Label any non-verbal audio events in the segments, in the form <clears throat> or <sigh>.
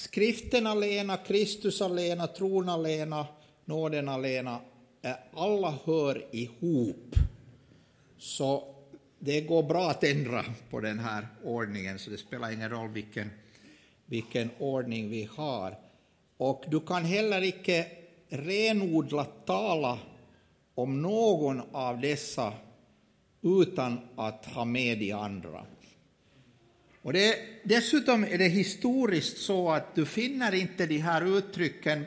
skriften alena, Kristus alena, tron alena, nåden alena, alla hör ihop. Så det går bra att ändra på den här ordningen, så det spelar ingen roll vilken, vilken ordning vi har. Och du kan heller icke renodlat tala om någon av dessa utan att ha med de andra. Och det, dessutom är det historiskt så att du finner inte de här uttrycken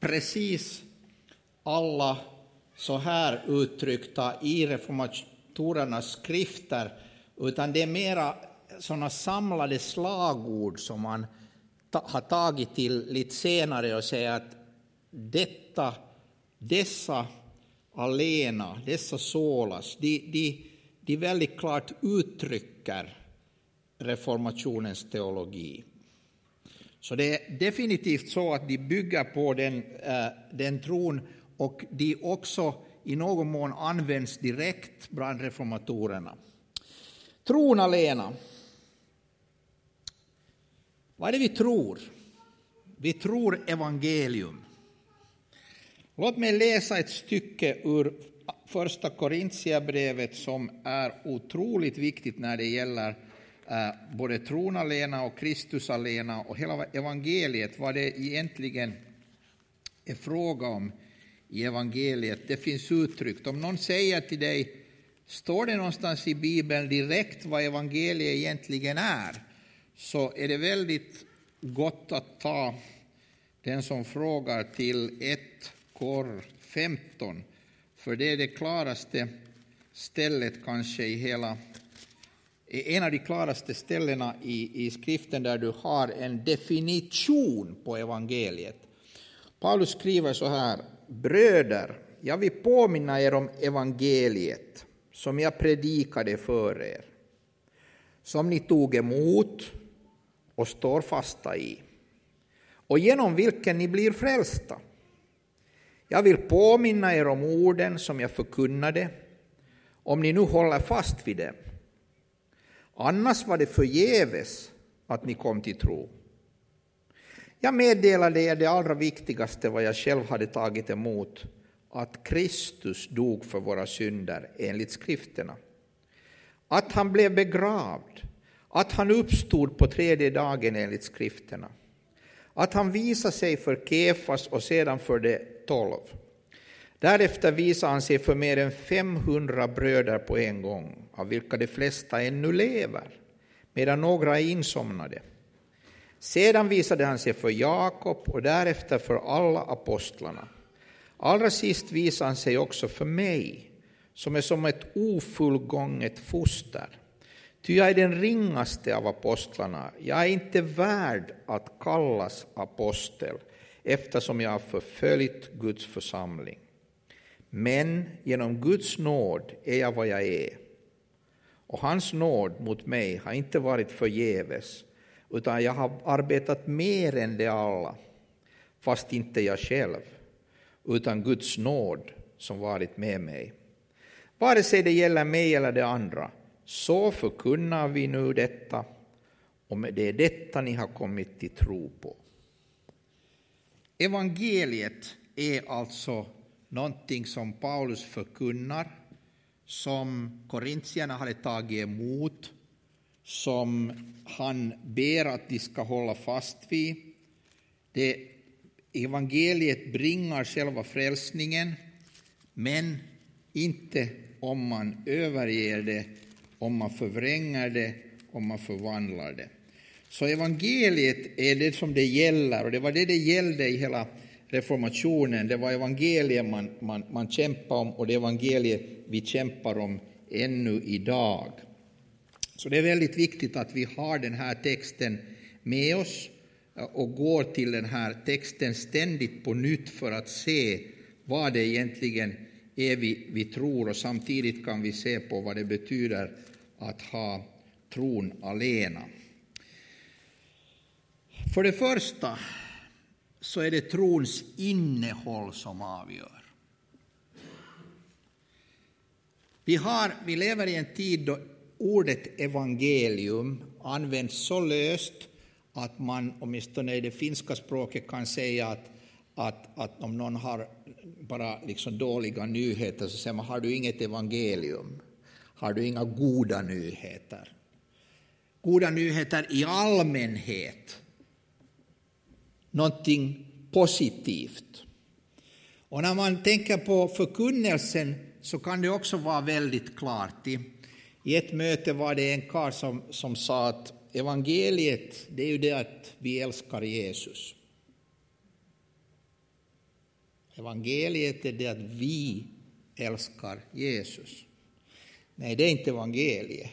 precis alla så här uttryckta i reformatorernas skrifter, utan det är mera sådana samlade slagord som man ta, har tagit till lite senare och säger att detta, dessa alena, dessa solas, de, de, de väldigt klart uttrycker reformationens teologi. Så det är definitivt så att de bygger på den, eh, den tron och de också i någon mån används direkt bland reformatorerna. Tron alena. Vad är det vi tror? Vi tror evangelium. Låt mig läsa ett stycke ur första Korintierbrevet som är otroligt viktigt när det gäller Eh, både tron alena och Kristus alena och hela evangeliet, vad det egentligen är fråga om i evangeliet. Det finns uttryckt. Om någon säger till dig, står det någonstans i Bibeln direkt vad evangeliet egentligen är, så är det väldigt gott att ta den som frågar till 1 kor 15, för det är det klaraste stället kanske i hela en av de klaraste ställena i, i skriften där du har en definition på evangeliet. Paulus skriver så här, bröder, jag vill påminna er om evangeliet som jag predikade för er, som ni tog emot och står fasta i, och genom vilken ni blir frälsta. Jag vill påminna er om orden som jag förkunnade, om ni nu håller fast vid dem. Annars var det förgäves att ni kom till tro. Jag meddelade er det allra viktigaste vad jag själv hade tagit emot, att Kristus dog för våra synder enligt skrifterna, att han blev begravd, att han uppstod på tredje dagen enligt skrifterna, att han visade sig för Kefas och sedan för de tolv. Därefter visade han sig för mer än 500 bröder på en gång, av vilka de flesta ännu lever, medan några är insomnade. Sedan visade han sig för Jakob och därefter för alla apostlarna. Allra sist visade han sig också för mig, som är som ett ofullgånget foster. Ty jag är den ringaste av apostlarna, jag är inte värd att kallas apostel, eftersom jag har förföljt Guds församling. Men genom Guds nåd är jag vad jag är. Och hans nåd mot mig har inte varit förgäves, utan jag har arbetat mer än de alla, fast inte jag själv, utan Guds nåd som varit med mig. Vare sig det gäller mig eller de andra, så förkunnar vi nu detta, och det är detta ni har kommit till tro på. Evangeliet är alltså någonting som Paulus förkunnar, som korintierna hade tagit emot, som han ber att de ska hålla fast vid. Det, evangeliet bringar själva frälsningen, men inte om man överger det, om man förvränger det, om man förvandlar det. Så evangeliet är det som det gäller, och det var det det gällde i hela reformationen. Det var evangeliet man, man, man kämpade om, och det evangeliet vi kämpar om ännu idag. Så det är väldigt viktigt att vi har den här texten med oss eh, och går till den här texten ständigt på nytt för att se vad det egentligen är vi, vi tror och samtidigt kan vi se på vad det betyder att ha tron alena. För det första så är det trons innehåll som avgör. Vi, har, vi lever i en tid då ordet evangelium används så löst att man åtminstone i det finska språket kan säga att, att, att om någon har bara liksom dåliga nyheter så säger man har du inget evangelium? Har du inga goda nyheter? Goda nyheter i allmänhet. Någonting positivt. Och när man tänker på förkunnelsen så kan det också vara väldigt klart. I, i ett möte var det en karl som, som sa att evangeliet, det är ju det att vi älskar Jesus. Evangeliet är det att vi älskar Jesus. Nej, det är inte evangeliet.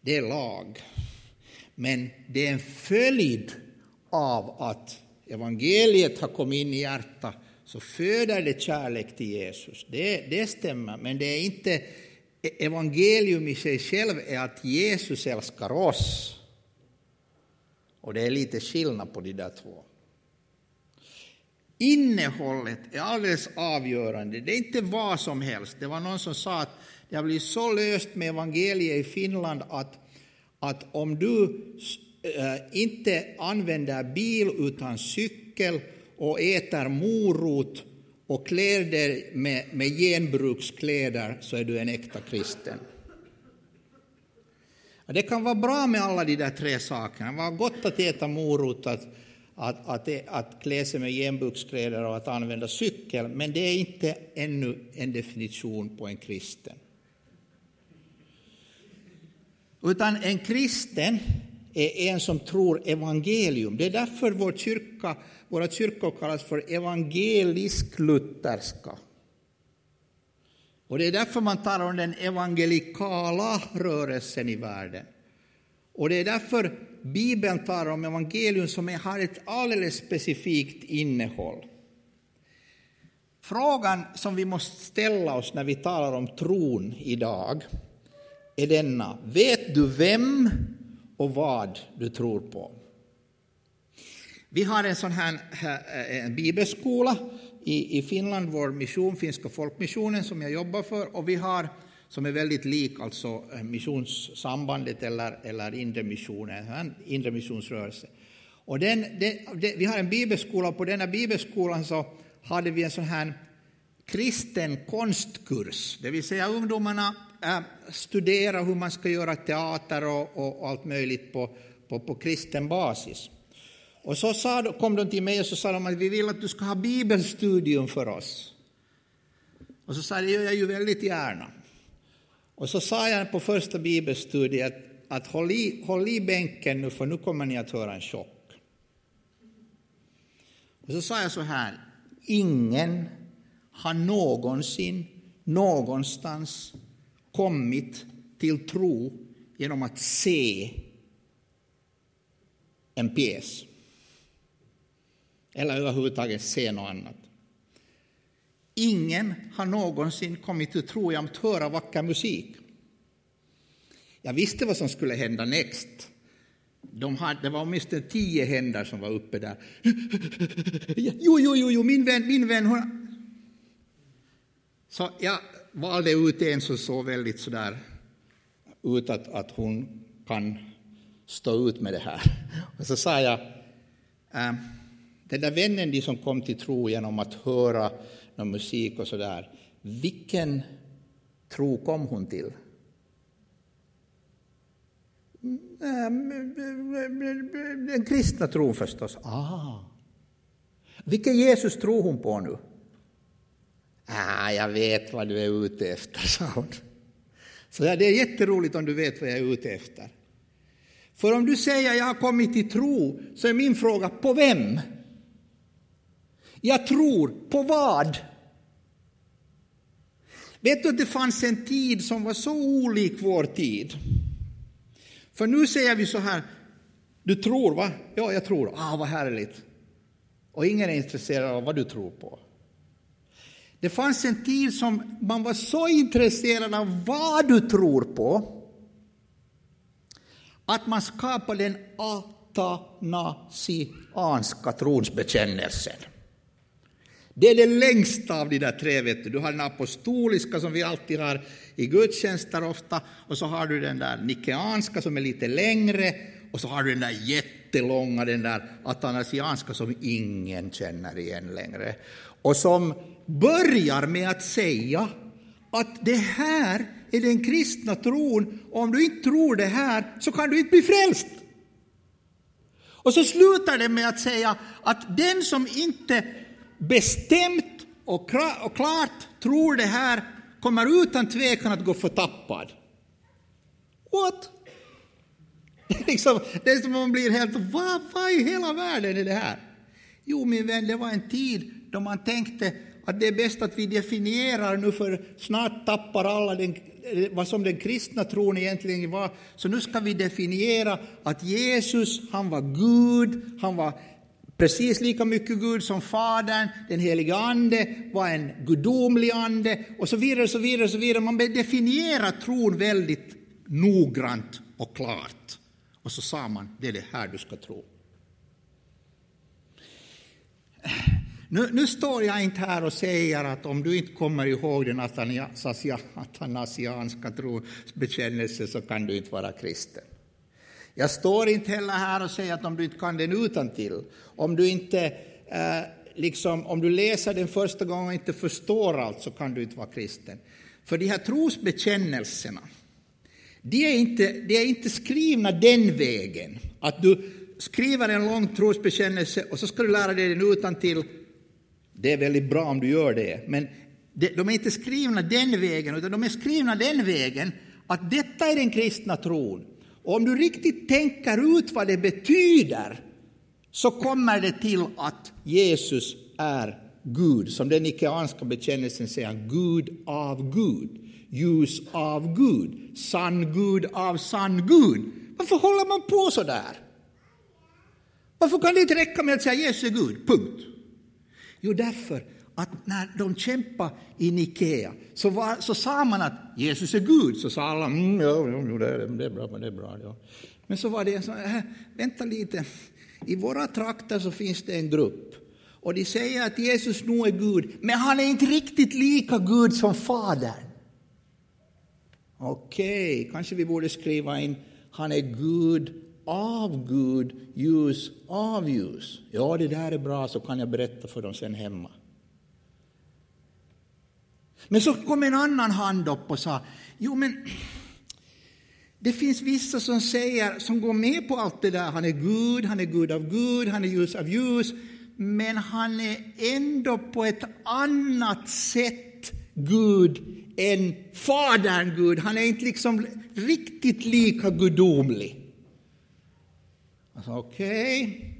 Det är lag. Men det är en följd av att evangeliet har kommit in i hjärtat så föder det kärlek till Jesus. Det, det stämmer, men det är inte evangelium i sig själv är att Jesus älskar oss. Och det är lite skillnad på de där två. Innehållet är alldeles avgörande. Det är inte vad som helst. Det var någon som sa att det har blivit så löst med evangeliet i Finland att, att om du Eh, inte använder bil utan cykel och äter morot och klär dig med, med genbrukskläder så är du en äkta kristen. Det kan vara bra med alla de där tre sakerna. Det var gott att äta morot, att, att, att, att klä sig med genbrukskläder och att använda cykel, men det är inte ännu en definition på en kristen. Utan en kristen är en som tror evangelium. Det är därför vår kyrka, våra kyrkor kallas för evangelisk-lutherska. Och det är därför man talar om den evangelikala rörelsen i världen. Och det är därför Bibeln talar om evangelium som har ett alldeles specifikt innehåll. Frågan som vi måste ställa oss när vi talar om tron idag är denna. Vet du vem och vad du tror på? Vi har en sån här eh, en bibelskola i, i Finland, vår mission, Finska folkmissionen, som jag jobbar för, och vi har som är väldigt lik alltså eh, missionssambandet eller, eller inre missionen, eh, inre missionsrörelse. Och den, den, den, vi har en bibelskola, och på denna bibelskolan så hade vi en sån här kristen konstkurs, det vill säga ungdomarna Äh, studera hur man ska göra teater och, och, och allt möjligt på, på, på kristen basis. Och så sa, kom de till mig och så sa de att vi vill att du ska ha bibelstudium för oss. Och så sa jag, det gör jag ju väldigt gärna. Och så sa jag på första bibelstudiet att håll i, håll i bänken nu för nu kommer ni att höra en chock. Och så sa jag så här, ingen har någonsin någonstans kommit till tro genom att se en pjäs. Eller överhuvudtaget se något annat. Ingen har någonsin kommit till tro genom att höra vacker musik. Jag visste vad som skulle hända näst. De hade, det var åtminstone tio händer som var uppe där. <laughs> Jo, jo, jo, jo min vän, min vän. Hon... Så jag valde ut en som såg väldigt sådär ut att, att hon kan stå ut med det här. <laughs> Och så sa jag, äh, den där vännen de som kom till tro genom att höra någon musik och sådär, vilken tro kom hon till? Mm, äh, den kristna tron förstås. Ah. Vilken Jesus tror hon på nu? Ah, jag vet vad du är ute efter, sa hon. Så det är jätteroligt om du vet vad jag är ute efter. För om du säger jag har kommit till tro, så är min fråga på vem? Jag tror på vad? Vet du att det fanns en tid som var så olik vår tid? För nu säger vi så här, du tror va? Ja, jag tror. Ah, vad härligt. Och ingen är intresserad av vad du tror på. Det fanns en tid som man var så intresserad av vad du tror på att man skapade den atanasianska tronsbekännelsen. Det är det längsta av de där tre. Vet du. du har den apostoliska som vi alltid har i gudstjänster ofta och så har du den där nikeanska som är lite längre och så har du den där jättelånga, den där atanasianska som ingen känner igen längre. Och som börjar med att säga att det här är den kristna tron, och om du inte tror det här så kan du inte bli frälst. Och så slutar det med att säga att den som inte bestämt och klart tror det här kommer utan tvekan att gå förtappad. What? Det <laughs> är, liksom, det är som man blir helt, vad, vad i hela världen är det här? Jo, min vän, det var en tid då man tänkte att det är bäst att vi definierar nu, för snart tappar alla den, eh, vad som den kristna tron egentligen var. Så nu ska vi definiera att Jesus, han var Gud, han var precis lika mycket Gud som Fadern, den heliga Ande var en gudomlig ande och så vidare. Så vidare, och så vidare. Man definierar tron väldigt noggrant och klart. Och så sa man, det är det här du ska tro. Nu, nu, står jag inte här och säger att om du inte kommer ihåg den atanasianska trosbekännelsen så kan du inte vara kristen. Jag står inte heller här och säger att om du inte kan den utan till, om du inte eh, liksom, om du läser den första gången och inte förstår allt så kan du inte vara kristen. För de här trosbekännelserna, de är inte, de är inte skrivna den vägen att du skriver en lång trosbekännelse och så ska du lära dig den utan till. Det är väldigt bra om du gör det, men de är inte skrivna den vägen, utan de är skrivna den vägen att detta är den kristna tron. Och om du riktigt tänker ut vad det betyder så kommer det till att Jesus är Gud, som den ikeanska bekännelsen säger, Gud av Gud, ljus av Gud, sann Gud av sann Gud. Varför håller man på så där? Varför kan det inte räcka med att säga Jesus är Gud, punkt? Jo, därför att när de kämpade i Nikea så, var, så sa man att Jesus är Gud, så sa alla mm, ja, ja, det, är, det är bra, det är bra. Ja. Men så var det en sån här, äh, vänta lite, i våra trakter så finns det en grupp och de säger att Jesus nu är Gud, men han är inte riktigt lika Gud som Fadern. Okej, okay, kanske vi borde skriva in han är Gud av Gud, ljus av ljus. Ja, det där är bra, så kan jag berätta för dem sen hemma. Men så kom en annan hand upp och sa, jo men det finns vissa som säger, som går med på allt det där, han är Gud, han är Gud av Gud, han är ljus av ljus, men han är ändå på ett annat sätt Gud än Fadern Gud. Han är inte liksom riktigt lika gudomlig. Alltså, Okej, okay.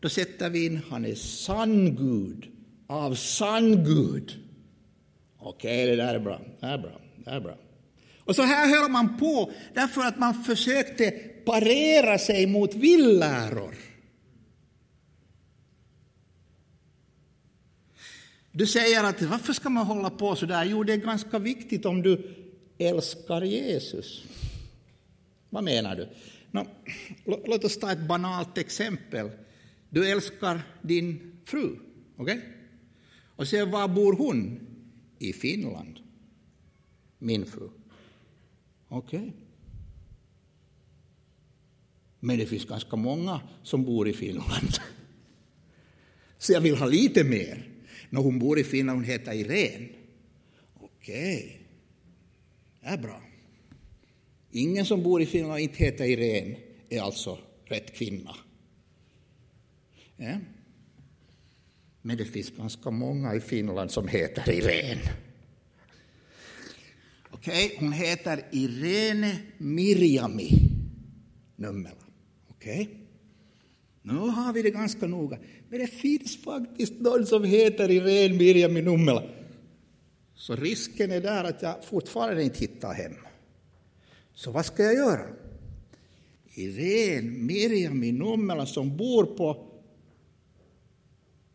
då sätter vi in, han är sann Gud, av sann Gud. Okej, okay, det där är bra. Det är bra. Det är bra. Och så här höll man på därför att man försökte parera sig mot villäror. Du säger att varför ska man hålla på så där? Jo, det är ganska viktigt om du älskar Jesus. Vad menar du? No, låt oss ta ett banalt exempel. Du älskar din fru, okej? Okay? Och sen var bor hon? i Finland. Min fru. Okej. Okay. Men det finns ganska många som bor i Finland. <laughs> Så jag vill ha lite mer. När hon bor i Finland, hon heter Irene. Okej, okay. det är bra. Ingen som bor i Finland och inte heter Irene är alltså rätt kvinna. Ja. Men det finns ganska många i Finland som heter Irene. Okej, okay, hon heter Irene Mirjami Nummela. Okej? Okay. Nu har vi det ganska noga. Men det finns faktiskt någon som heter Irene Mirjami Nummela. Så risken är där att jag fortfarande inte hittar hem. Så vad ska jag göra? Irene Mirjami Nummela som bor på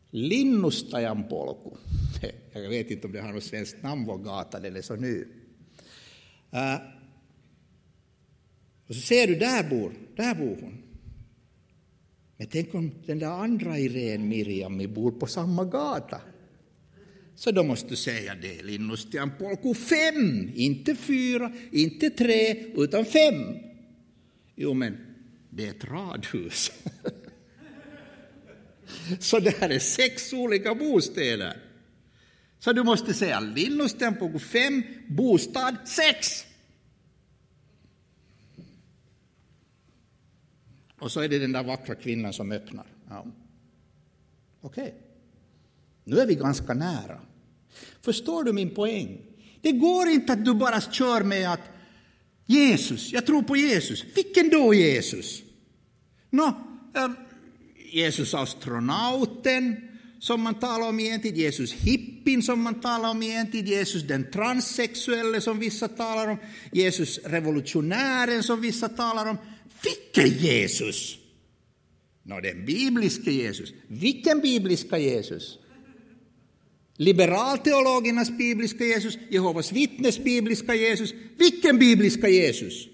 Linnustajan polku. <laughs> Jag vet inte om det har något svenskt namn, vår gata, eller så nu. Uh, och så ser du, där bor, där bor hon. Men tänk om den där andra Irene Miriam bor på samma gata. Så då måste du säga det är Linnustian polku fem, inte fyra, inte tre, utan fem. Jo, men det är ett radhus. <laughs> Så det här är sex olika bostäder. Så du måste säga Linnustempo fem, bostad sex. Och så är det den där vackra kvinnan som öppnar. Ja. Okej. Okay. Nu är vi ganska nära. Förstår du min poäng? Det går inte att du bara kör med att Jesus, jag tror på Jesus. Vilken då Jesus? Nå, eh, Jesus astronauten, som man talar om i en tid, Jesus hippin som man talar om i en tid, Jesus den transsexuelle som vissa talar om, Jesus revolutionären som vissa talar om. Vilken Jesus? Nå, den bibliska Jesus. Vilken bibliska Jesus? Liberalteologernas bibliska Jesus, Jehovas vittnes bibliska Jesus. Vilken bibliska Jesus?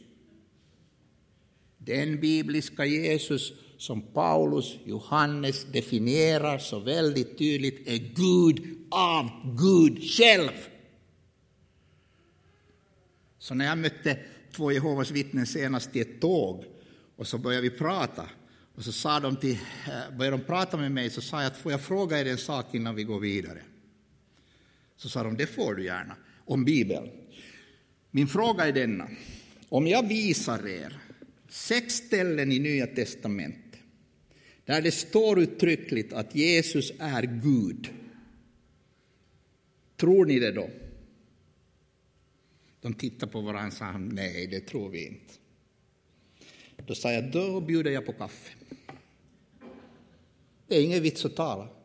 Den bibliska Jesus som Paulus, Johannes definierar så väldigt tydligt är Gud av Gud själv. Så när jag mötte två Jehovas vittnen senast i ett tåg och så började vi prata och så sa de till, eh, började de prata med mig så sa jag att får jag fråga er en sak innan vi går vidare? Så sa de, det får du gärna, om Bibeln. Min fråga är denna, om jag visar er sex ställen i Nya testamentet där det står uttryckligt att Jesus är Gud, tror ni det då? De tittade på varandra och sa nej, det tror vi inte. Då sa jag, då bjuder jag på kaffe. Det är ingen vits att tala.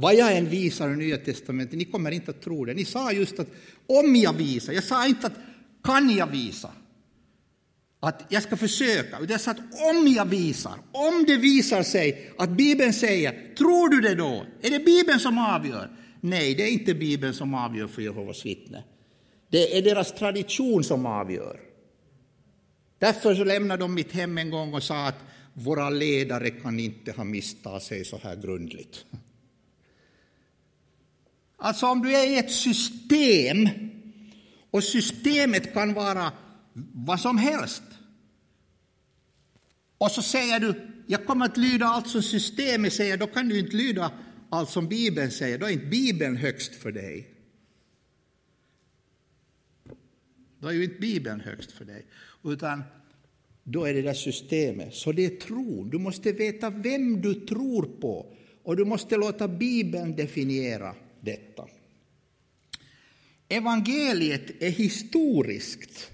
Vad jag än visar i Nya Testamentet, ni kommer inte att tro det. Ni sa just att om jag visar, jag sa inte att kan jag visa, att jag ska försöka, utan jag sa att om jag visar, om det visar sig att Bibeln säger, tror du det då? Är det Bibeln som avgör? Nej, det är inte Bibeln som avgör för Jehovas vittne. Det är deras tradition som avgör. Därför så lämnade de mitt hem en gång och sa att våra ledare kan inte ha misstagit sig så här grundligt. Alltså om du är i ett system och systemet kan vara vad som helst. Och så säger du, jag kommer att lyda allt som systemet säger, då kan du inte lyda allt som Bibeln säger, då är inte Bibeln högst för dig. Då är ju inte Bibeln högst för dig, utan då är det där systemet. Så det är tron. Du måste veta vem du tror på och du måste låta Bibeln definiera detta. Evangeliet är historiskt.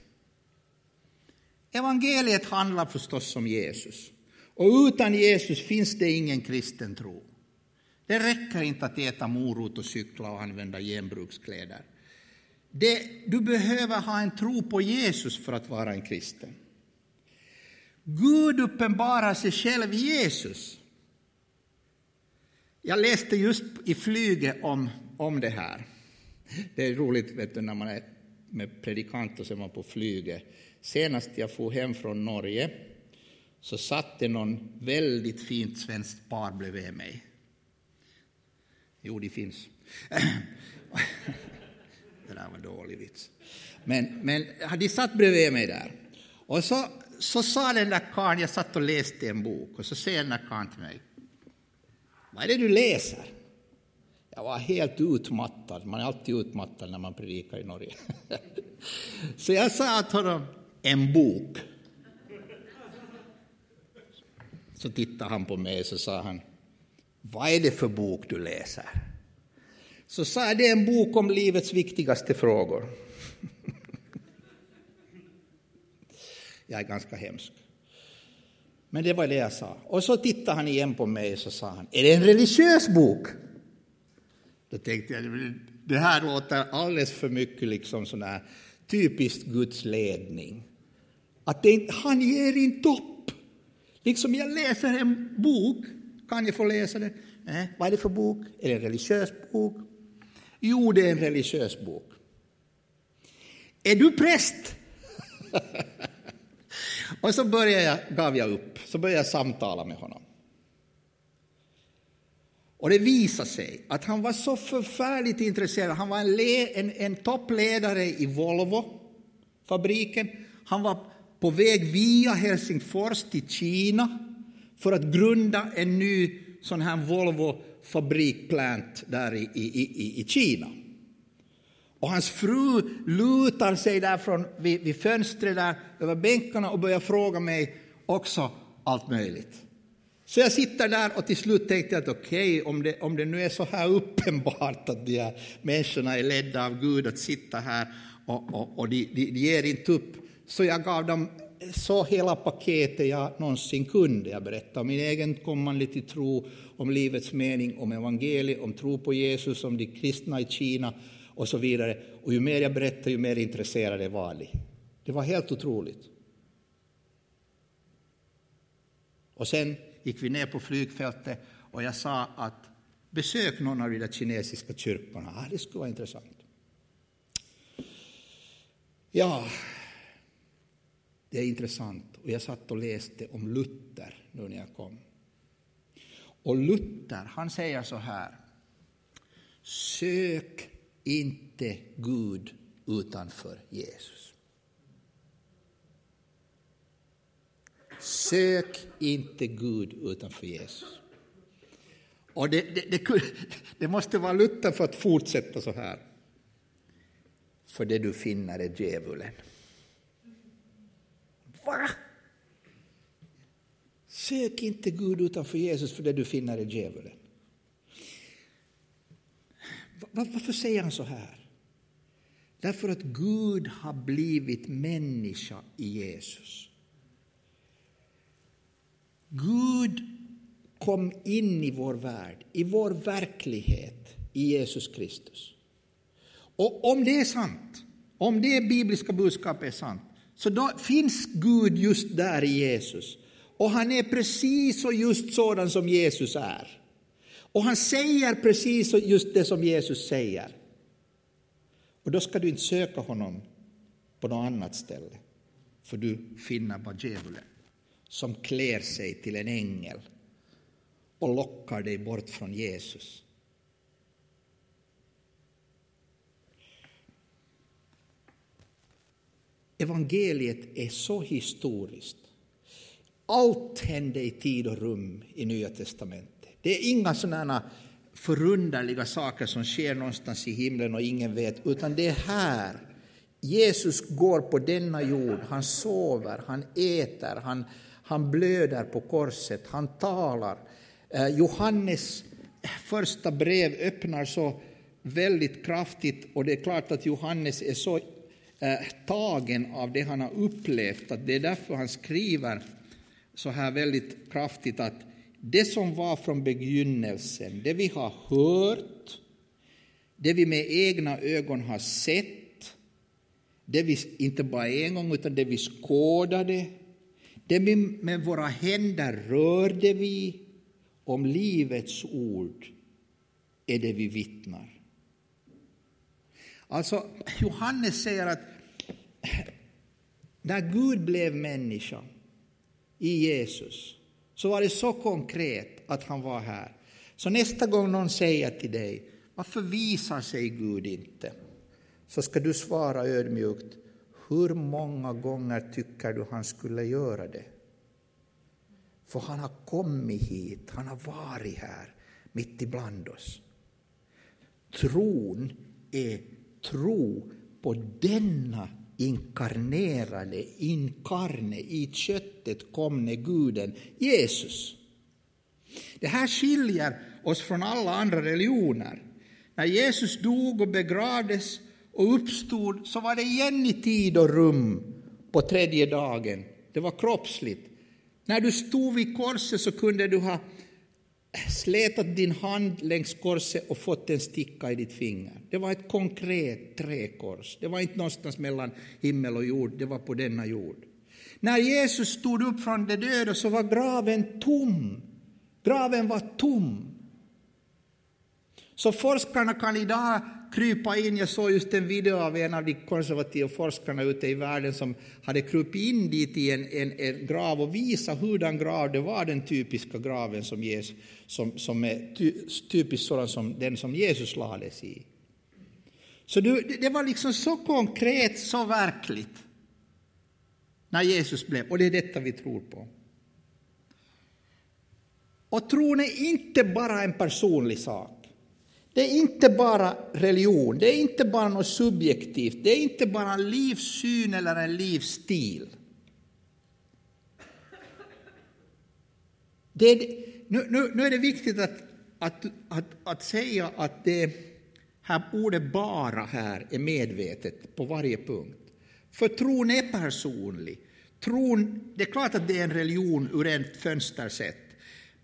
Evangeliet handlar förstås om Jesus. Och utan Jesus finns det ingen kristen tro. Det räcker inte att äta morot och cykla och använda genbrukskläder. Det, du behöver ha en tro på Jesus för att vara en kristen. Gud uppenbarar sig själv i Jesus. Jag läste just i flyget om, om det här. Det är roligt vet du, när man är med predikant och så är man på flyget. Senast jag for hem från Norge så satt det någon väldigt fint svenskt par bredvid mig. Jo, det finns. <clears throat> det där var dålig vits. Men, men de satt bredvid mig där. Och så, så sa den där karln, jag satt och läste en bok, och så säger den där karln till mig, vad är det du läser? Jag var helt utmattad, man är alltid utmattad när man predikar i Norge. <laughs> Så jag sa till honom, en bok. Så tittade han på mig och så sa han, vad är det för bok du läser? Så sa jag, det är en bok om livets viktigaste frågor. <laughs> Jag är ganska hemsk. Men det var det jag sa. Och så tittade han igen på mig och så sa han, är det en religiös bok? Då tänkte jag, det här låter alldeles för mycket liksom sån här typiskt Guds ledning. Att det, han ger inte upp. Liksom jag läser en bok, kan jag få läsa den? Eh, vad är det för bok? Är det en religiös bok? Jo, det är en religiös bok. Är du präst? <laughs> och så började jag, gav jag upp, så började jag samtala med honom. Och det visade sig att han var så förfärligt intresserad. Han var en, en, en toppledare i Volvo, fabriken. Han var på väg via Helsingfors till Kina för att grunda en ny sån här Volvo-fabrikplant där i, i, i, i Kina. Och hans fru lutar sig där från, vid, vid fönstret där över bänkarna och börjar fråga mig också allt möjligt. Så jag sitter där och till slut tänkte jag att okej, okay, om, det, om det nu är så här uppenbart att de här människorna är ledda av Gud att sitta här och, och, och de, de, de ger inte upp, så jag gav dem så hela paketet jag någonsin kunde. Jag berättade om min egen kommande till tro, om livets mening, om evangeliet, om tro på Jesus, om de kristna i Kina och så vidare. Och ju mer jag berättade, ju mer intresserad var de. Det var helt otroligt. Och sen gick vi ner på flygfältet och jag sa att besök någon av de där kinesiska kyrkorna. Ah, det skulle vara intressant. Ja, det är intressant. Och jag satt och läste om Luther nu när jag kom. Och Luther, han säger så här. Sök inte Gud utanför Jesus. Sök inte Gud utanför Jesus. Och det, det, det, <laughs> det måste vara Luther för att fortsätta så här. För det du finner är djävulen. Va? Sök inte Gud utanför Jesus för det du finner är djävulen. Varför säger han så här? Därför att Gud har blivit människa i Jesus. Gud kom in i vår värld, i vår verklighet, i Jesus Kristus. Och om det är sant, om det bibliska budskapet är sant, så då finns Gud just där i Jesus. Och han är precis och just sådan som Jesus är. Och han säger precis just det som Jesus säger. Och då ska du inte söka honom på något annat ställe, för du finner bara djävulen som klär sig till en ängel och lockar dig bort från Jesus. Evangeliet är så historiskt. Allt hände i tid och rum i Nya testamentet. Det är inga sådana förunderliga saker som sker någonstans i himlen och ingen vet, utan det är här. Jesus går på denna jord, han sover, han äter, han, han blöder på korset, han talar. Eh, Johannes eh, första brev öppnar så väldigt kraftigt och det är klart att Johannes är så eh, tagen av det han har upplevt att det är därför han skriver så här väldigt kraftigt att det som var från begynnelsen, det vi har hört, det vi med egna ögon har sett, det vi inte bara en gång utan det vi skådade, det vi med våra händer rörde vi, om livets ord är det vi vittnar. Alltså, Johannes säger att när Gud blev människa i Jesus så var det så konkret att han var här. Så nästa gång någon säger till dig, varför visar sig Gud inte? Så ska du svara ödmjukt, hur många gånger tycker du han skulle göra det? För han har kommit hit, han har varit här mitt ibland oss. Tron är tro på denna inkarnerade, inkarne, i köttet komne guden Jesus. Det här skiljer oss från alla andra religioner. När Jesus dog och begravdes och uppstod så var det igen i tid och rum på tredje dagen. Det var kroppsligt. När du stod vid korset så kunde du ha slätat din hand längs korset och fått en sticka i ditt finger. Det var ett konkret träkors. Det var inte någonstans mellan himmel och jord, det var på denna jord. När Jesus stod upp från de döda så var graven tom. Graven var tom. Så forskarna kan idag krypa in. Jag såg just en video av en av de konservativa forskarna ute i världen som hade krupit in dit i en, en, en grav och visa hurdan grav det var, den typiska graven som, Jesus, som, som är ty, typiskt sådan som den som Jesus lades i. Så det, det var liksom så konkret, så verkligt. när Jesus blev, och det är detta vi tror på. Och tron är inte bara en personlig sak. Det är inte bara religion, det är inte bara något subjektivt, det är inte bara en livssyn eller en livsstil. Det är, nu, nu, nu är det viktigt att, att, att, att säga att det här ordet bara här är medvetet på varje punkt. För tron är personlig. Tron, det är klart att det är en religion ur ett fönstersätt.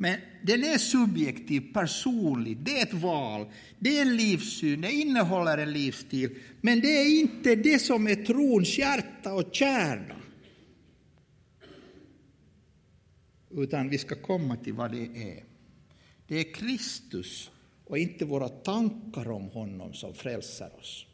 Men den är subjektiv, personlig, det är ett val, det är en livssyn, det innehåller en livsstil. Men det är inte det som är trons hjärta och kärna. Utan vi ska komma till vad det är. Det är Kristus och inte våra tankar om honom som frälsar oss.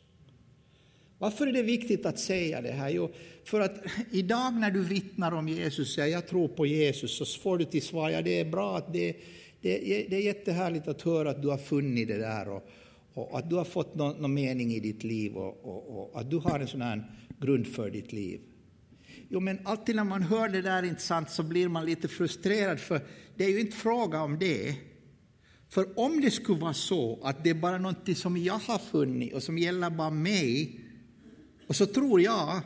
Varför är det viktigt att säga det här? Jo, för att idag när du vittnar om Jesus, säger jag tror på Jesus, så får du till svar, ja det är bra, att det, det, det är jättehärligt att höra att du har funnit det där och, och att du har fått någon, någon mening i ditt liv och, och, och, att du har en sån här grund för ditt liv. Jo, men alltid när man hör det där inte sant så blir man lite frustrerad, för det är ju inte fråga om det. För om det skulle vara så att det är bara någonting som jag har funnit och som gäller bara mig, och så tror jag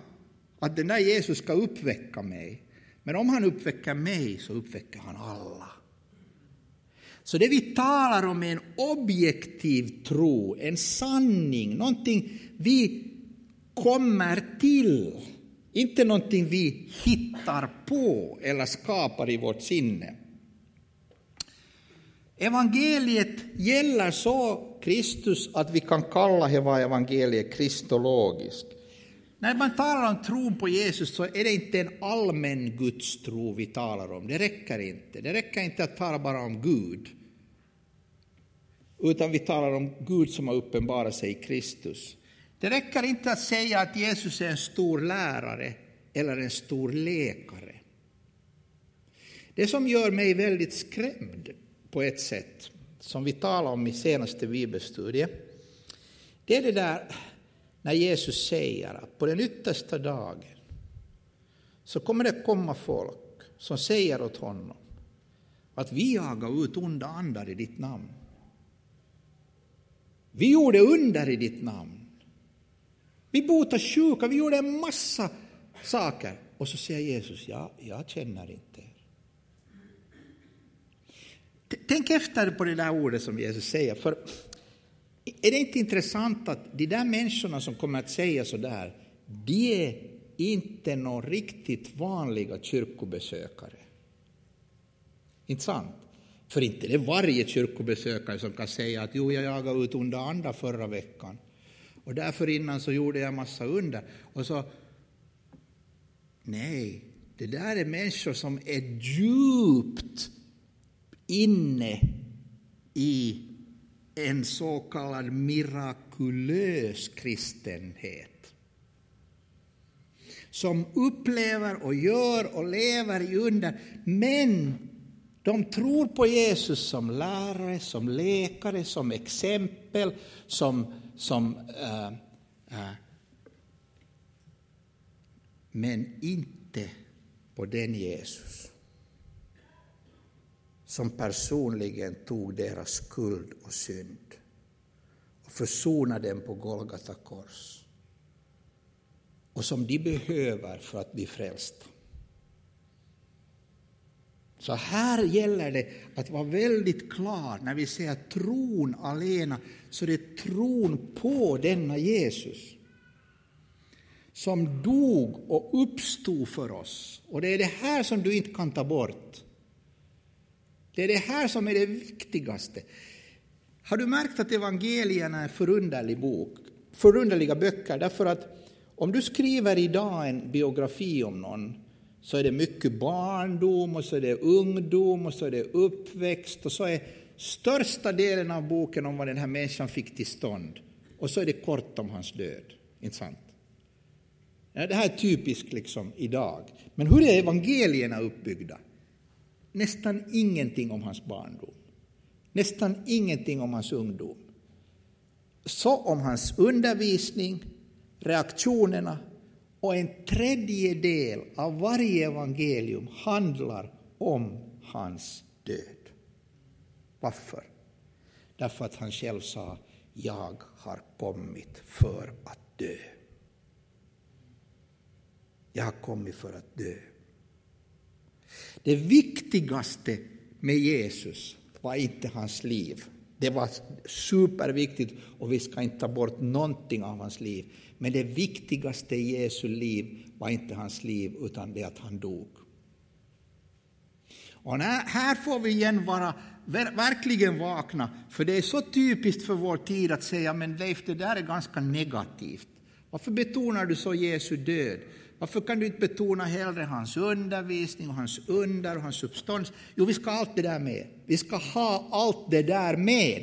att den där Jesus ska uppväcka mig. Men om han uppväcker mig så uppväcker han alla. Så det vi talar om är en objektiv tro, en sanning, någonting vi kommer till. Inte någonting vi hittar på eller skapar i vårt sinne. Evangeliet gäller så Kristus att vi kan kalla evangeliet kristologiskt. När man talar om tron på Jesus så är det inte en allmän gudstro vi talar om. Det räcker inte. Det räcker inte att tala bara om Gud. Utan vi talar om Gud som har uppenbarat sig i Kristus. Det räcker inte att säga att Jesus är en stor lärare eller en stor läkare. Det som gör mig väldigt skrämd på ett sätt, som vi talade om i senaste bibelstudien, det är det där när Jesus säger att på den yttersta dagen så kommer det komma folk som säger åt honom att vi jagar ut onda andar i ditt namn. Vi gjorde under i ditt namn. Vi botade sjuka, vi gjorde en massa saker. Och så säger Jesus, ja, jag känner inte er. Tänk efter på det där ordet som Jesus säger, för är det inte intressant att de där människorna som kommer att säga så där, de är inte några riktigt vanliga kyrkobesökare. Inte sant? För inte det är varje kyrkobesökare som kan säga att jo, jag jagade ut onda andra förra veckan. Och därför innan så gjorde jag massa under. Och så... Nej, det där är människor som är djupt inne i en så kallad mirakulös kristenhet. Som upplever och gör och lever i under, men de tror på Jesus som lärare, som läkare, som exempel, som... som äh, äh, men inte på den Jesus som personligen tog deras skuld och synd och försonade dem på Golgata kors och som de behöver för att bli frälsta. Så här gäller det att vara väldigt klar när vi säger tron alena, så det är tron på denna Jesus som dog och uppstod för oss. Och det är det här som du inte kan ta bort. Det är det här som är det viktigaste. Har du märkt att evangelierna är förunderlig bok, förunderliga böcker? Därför att om du skriver idag en biografi om någon så är det mycket barndom och så är det ungdom och så är det uppväxt och så är största delen av boken om vad den här människan fick till stånd. Och så är det kort om hans död. Inte sant? Det här är typiskt liksom idag. Men hur är evangelierna uppbyggda? Nästan ingenting om hans barndom. Nästan ingenting om hans ungdom. Så om hans undervisning, reaktionerna Och en tredjedel av varje evangelium handlar om hans död. Varför? Därför att han själv sa, jag har kommit för att dö. Jag har kommit för att dö. Det viktigaste med Jesus var inte hans liv. Det var superviktigt och vi ska inte ta bort någonting av hans liv. Men det viktigaste i Jesu liv var inte hans liv utan det att han dog. Och här får vi igen vara verkligen vakna, för det är så typiskt för vår tid att säga men Leif, det där är ganska negativt. Varför betonar du så Jesu död? Varför kan du inte betona hellre hans undervisning och hans under och hans substans? Jo, vi ska ha allt det där med. Vi ska ha allt det där med.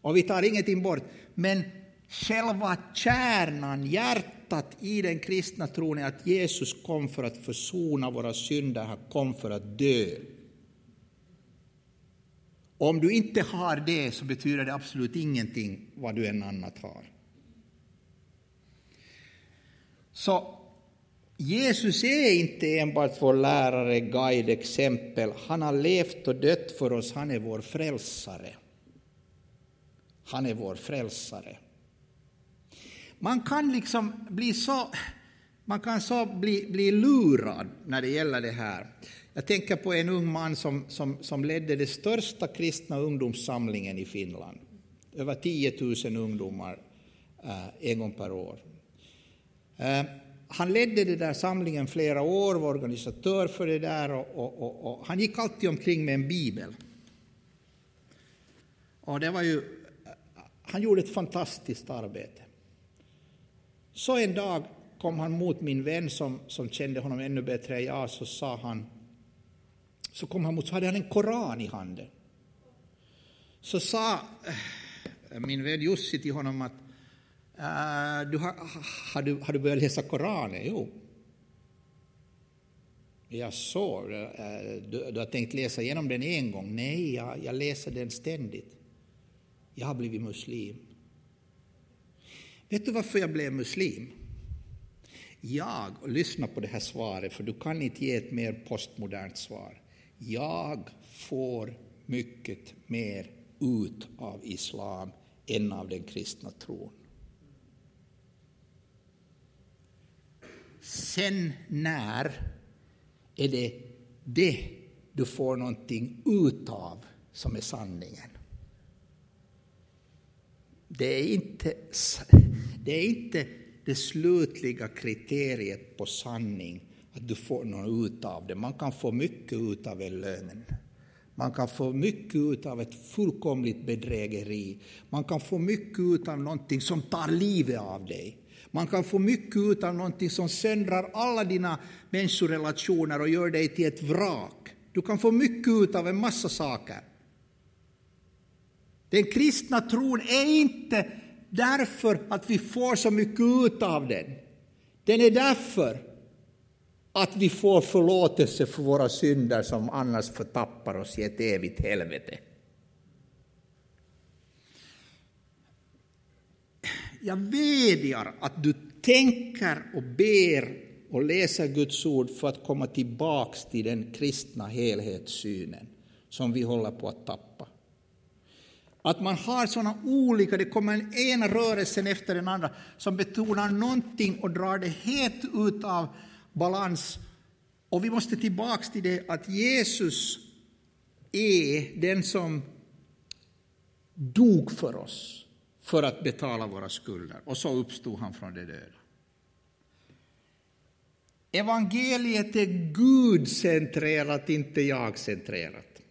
Och vi tar ingenting bort. Men själva kärnan, hjärtat i den kristna tron är att Jesus kom för att försona våra synder, han kom för att dö. Om du inte har det så betyder det absolut ingenting vad du än annat har. Så Jesus är inte enbart vår lärare, guide, exempel. Han har levt och dött för oss, han är vår frälsare. Han är vår frälsare. Man kan liksom bli så, man kan så bli, bli lurad när det gäller det här. Jag tänker på en ung man som, som, som ledde den största kristna ungdomssamlingen i Finland. Över 10 000 ungdomar eh, en gång per år. Eh, han ledde den där samlingen flera år, var organisatör för det där och, och, och, och, han gick alltid omkring med en bibel. Och det var ju, han gjorde ett fantastiskt arbete. Så en dag kom han mot min vän som, som kände honom ännu bättre än jag, så sa han, så kom han mot, så hade han en koran i handen. Så sa eh, min vän Jussi till honom att Uh, du har, har, du, har du börjat läsa Koranen? Jo. Jag så, uh, eh, du, du, har tänkt läsa igenom den en gång? Nej, jag, jag läser den ständigt. Jag har blivit muslim. Vet du varför jag blev muslim? Jag, och lyssna på det här svaret, för du kan inte ge ett mer postmodernt svar. Jag får mycket mer ut av islam än av den kristna tron. Sen när är det det du får någonting utav som är sanningen. Det är inte det, är inte det slutliga kriteriet på sanning att du får något utav det. Man kan få mycket utav en lögn. Man kan få mycket ut av ett fullkomligt bedrägeri. Man kan få mycket ut av någonting som tar livet av dig. Man kan få mycket ut av någonting som söndrar alla dina människorelationer och gör dig till ett vrak. Du kan få mycket ut av en massa saker. Den kristna tron är inte därför att vi får så mycket ut av den. Den är därför att vi får förlåtelse för våra synder som annars förtappar oss i ett evigt helvete. Jag vädjar att du tänker och ber och läser Guds ord för att komma tillbaks till den kristna helhetssynen som vi håller på att tappa. Att man har sådana olika, det kommer en ena rörelsen efter den andra som betonar någonting och drar det helt ut av balans. Och vi måste tillbaks till det att Jesus är den som dog för oss för att betala våra skulder. Och så uppstod han från de döda. Evangeliet är Gud-centrerat, inte jag-centrerat.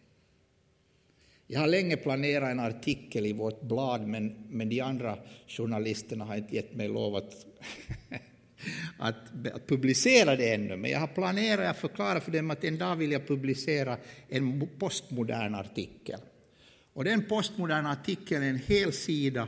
Jag har länge planerat en artikel i vårt blad, men, men de andra journalisterna har inte gett mig lov att, <laughs> att, att publicera det ännu. Men jag har planerat, jag förklarar för dem att en dag vill jag publicera en postmodern artikel. Och den postmoderna artikeln är en hel sida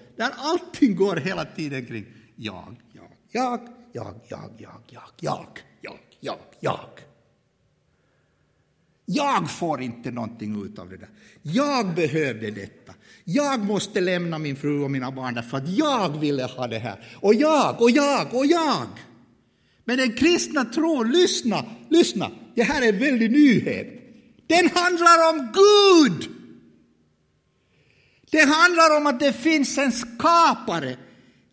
där allting går hela tiden kring jag, jag, jag, jag, jag, jag, jag, jag, jag, jag, jag. Jag får inte någonting ut av det där. Jag behövde detta. Jag måste lämna min fru och mina barn därför att jag ville ha det här. Och jag, och jag, och jag. Men den kristna tron, lyssna, lyssna, det här är en väldig nyhet. Den handlar om Gud. Det handlar om att det finns en skapare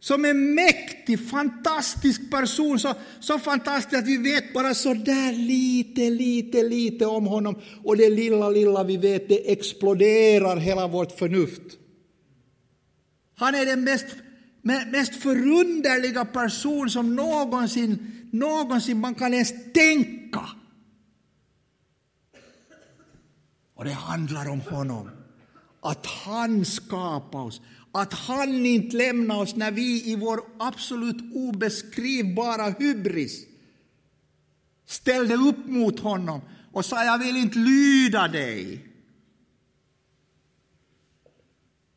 som är mäktig, fantastisk person, så, så fantastisk att vi vet bara så där lite, lite, lite om honom. Och det lilla, lilla vi vet, det exploderar hela vårt förnuft. Han är den mest, mest förunderliga person som någonsin, någonsin man kan ens tänka. Och det handlar om honom. Att han skapade oss, att han inte lämnar oss när vi i vår absolut obeskrivbara hybris ställde upp mot honom och sa jag vill inte lyda dig.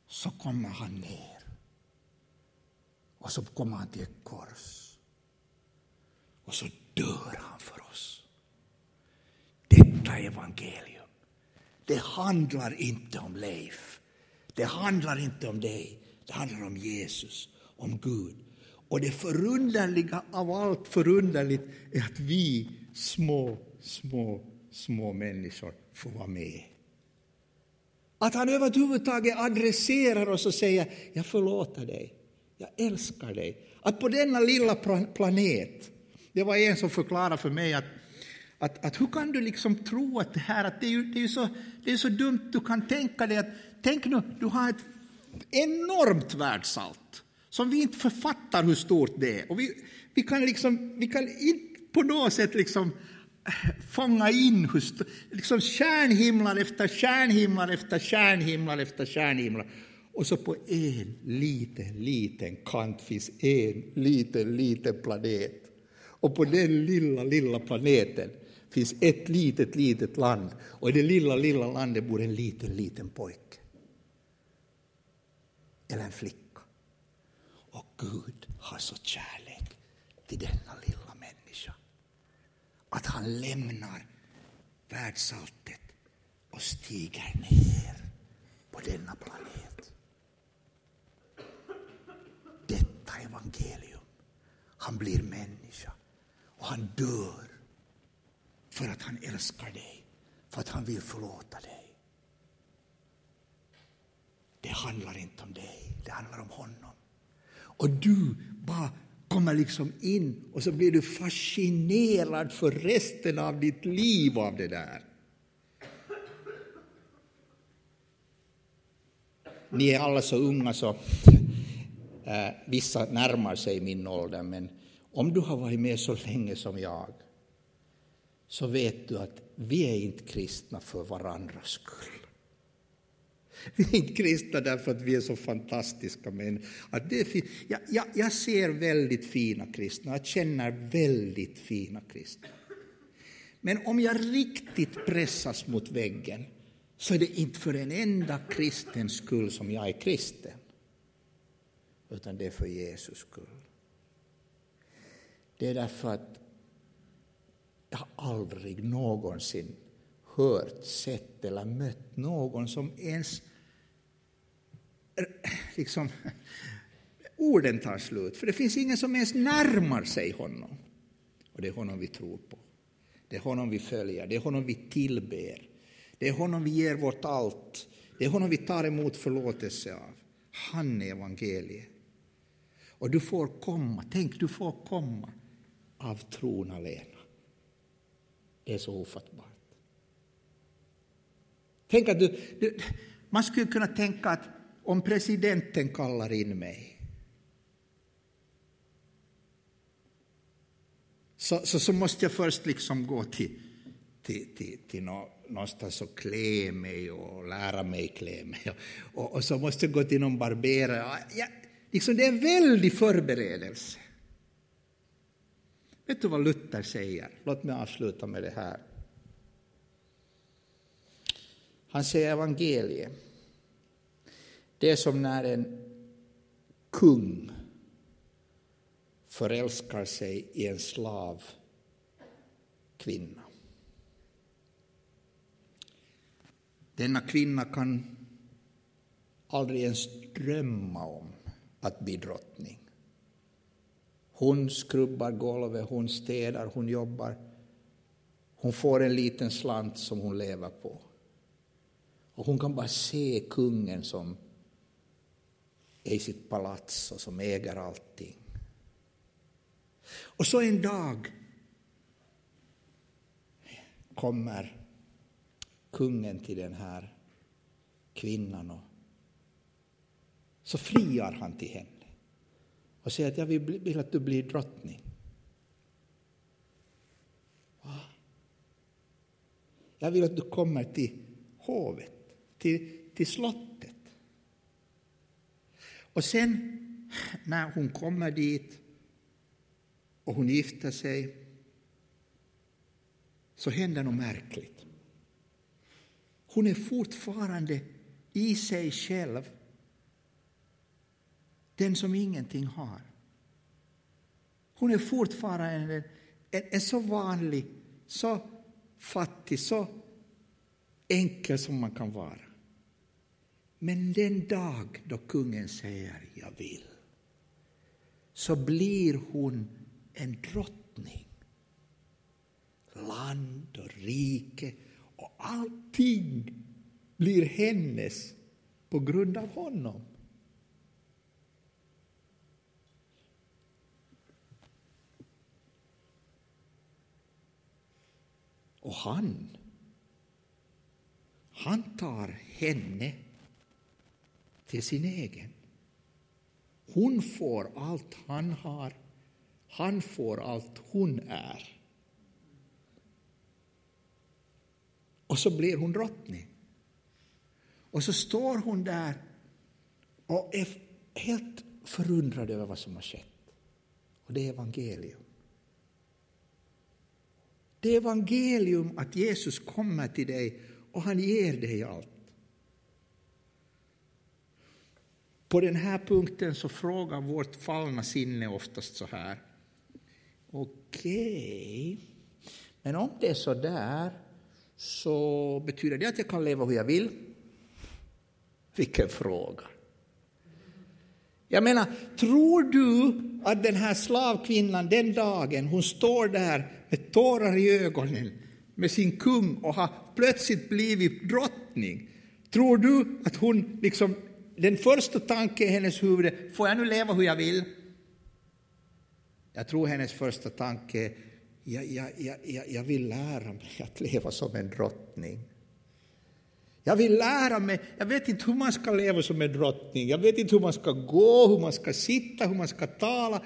Så kommer han ner. Och så kommer han till ett kors. Och så dör han för oss. Detta evangelium. Det handlar inte om Leif. Det handlar inte om dig. Det handlar om Jesus, om Gud. Och det förunderliga av allt förunderligt är att vi små, små, små människor får vara med. Att han överhuvudtaget adresserar oss och säger jag förlåter dig, jag älskar dig. Att på denna lilla planet, det var en som förklarade för mig att, att, att hur kan du liksom tro att det här, att det är, det är, så, det är så dumt, du kan tänka dig att tänk nu, du har ett enormt världsalt som vi inte författar hur stort det är. Och vi, vi kan liksom, vi kan inte på något sätt liksom eh, fånga in hur liksom kärnhimlar efter kärnhimlar efter kärnhimlar efter kärnhimlar. Och så på en liten, liten kant finns en liten, liten planet. Och på den lilla, lilla planeten finns ett litet, litet land. Och i det lilla, lilla landet bor en liten, liten pojke eller en flicka. Och Gud har så kärlek till denna lilla människa att han lämnar världsalltet och stiger ner på denna planet. Detta evangelium. Han blir människa och han dör för att han älskar dig, för att han vill förlåta dig. Det handlar inte om dig, det handlar om honom. Och du bara kommer liksom in och så blir du fascinerad för resten av ditt liv av det där. Ni är alla så unga så eh, vissa närmar sig min ålder, men om du har varit med så länge som jag så vet du att vi är inte kristna för varandras skull. Vi är inte kristna därför att vi är så fantastiska. Men att det är jag, jag, jag ser väldigt fina kristna, jag känner väldigt fina kristna. Men om jag riktigt pressas mot väggen så är det inte för en enda kristens skull som jag är kristen, utan det är för Jesus skull. Det är därför att jag har aldrig någonsin hört, sett eller mött någon som ens liksom, orden tar slut, för det finns ingen som ens närmar sig honom. Och det är honom vi tror på. Det är honom vi följer, det är honom vi tillber. Det är honom vi ger vårt allt. Det är honom vi tar emot förlåtelse av. Han är evangeliet. Och du får komma, tänk du får komma av tron alena. Det är så ofattbart. Tänk att du, du man skulle kunna tänka att om presidenten kallar in mig så, så, så måste jag först liksom gå till, till, till, till någonstans och klä mig och lära mig klä mig. Och, och så måste jag gå till någon barberare. Ja, liksom det är en väldig förberedelse. Vet du vad Luther säger? Låt mig avsluta med det här. Han säger evangeliet. Det är som när en kung förälskar sig i en slav kvinna. Denna kvinna kan aldrig ens drömma om att bli drottning. Hon skrubbar golvet, hon städar, hon jobbar. Hon får en liten slant som hon lever på. Och hon kan bara se kungen som är i sitt palats och som äger allting. Och så en dag kommer kungen till den här kvinnan och så friar han till henne och säger att jag vill, att du blir drottning. Jag vill att du kommer till hovet, till, till slottet. Och sen när hon kommer dit och hon gifter sig så händer något märkligt. Hon är fortfarande i sig själv den som ingenting har. Hon är fortfarande en, en, en så vanlig, så fattig, så enkel som man kan vara. Men den dag då kungen säger jag vill, så blir hon en drottning. Land och rike och allting blir hennes på grund av honom. Och han, han tar henne till sin egen. Hon får allt han har, han får allt hon är. Och så blir hon drottning. Och så står hon där och är helt förundrad över vad som har skett. Och det är evangelium. Det är evangelium att Jesus kommer till dig och han ger dig allt. På den här punkten så frågar vårt fallna sinne oftast så här. Okej, okay. men om det är så där så betyder det att jag kan leva hur jag vill? Vilken fråga. Jag menar, tror du att den här slavkvinnan den dagen hon står där med tårar i ögonen med sin kung och har plötsligt blivit drottning, tror du att hon liksom, den första tanken i hennes huvud får jag nu leva hur jag vill? Jag tror hennes första tanke är, jag, jag, jag, jag vill lära mig att leva som en drottning. Jag vill lära mig, jag vet inte hur man ska leva som en drottning, jag vet inte hur man ska gå, hur man ska sitta, hur man ska tala.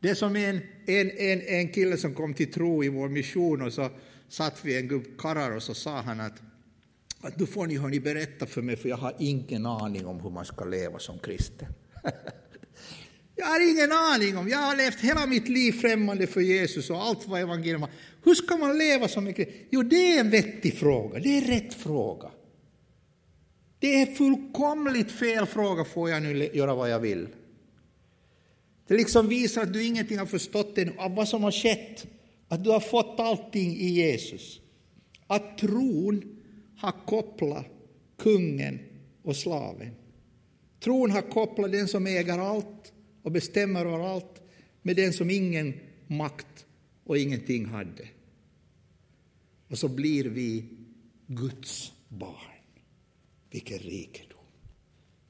Det är som en, en, en, en kille som kom till tro i vår mission och så satt vi en grupp karlar och så sa han att, att nu får ni, ni berätta för mig för jag har ingen aning om hur man ska leva som kristen. <laughs> jag har ingen aning om, jag har levt hela mitt liv främmande för Jesus och allt vad evangelium har. Hur ska man leva som en kristen? Jo, det är en vettig fråga, det är rätt fråga. Det är fullkomligt fel fråga, får jag nu göra vad jag vill? Det liksom visar att du ingenting har förstått än av vad som har skett, att du har fått allting i Jesus. Att tron har kopplat kungen och slaven. Tron har kopplat den som äger allt och bestämmer över allt med den som ingen makt och ingenting hade. Och så blir vi Guds barn. Vilken rikedom,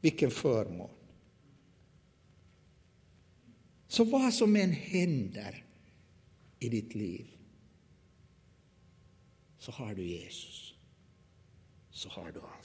vilken förmån. Så vad som än händer i ditt liv så har du Jesus, så har du allt.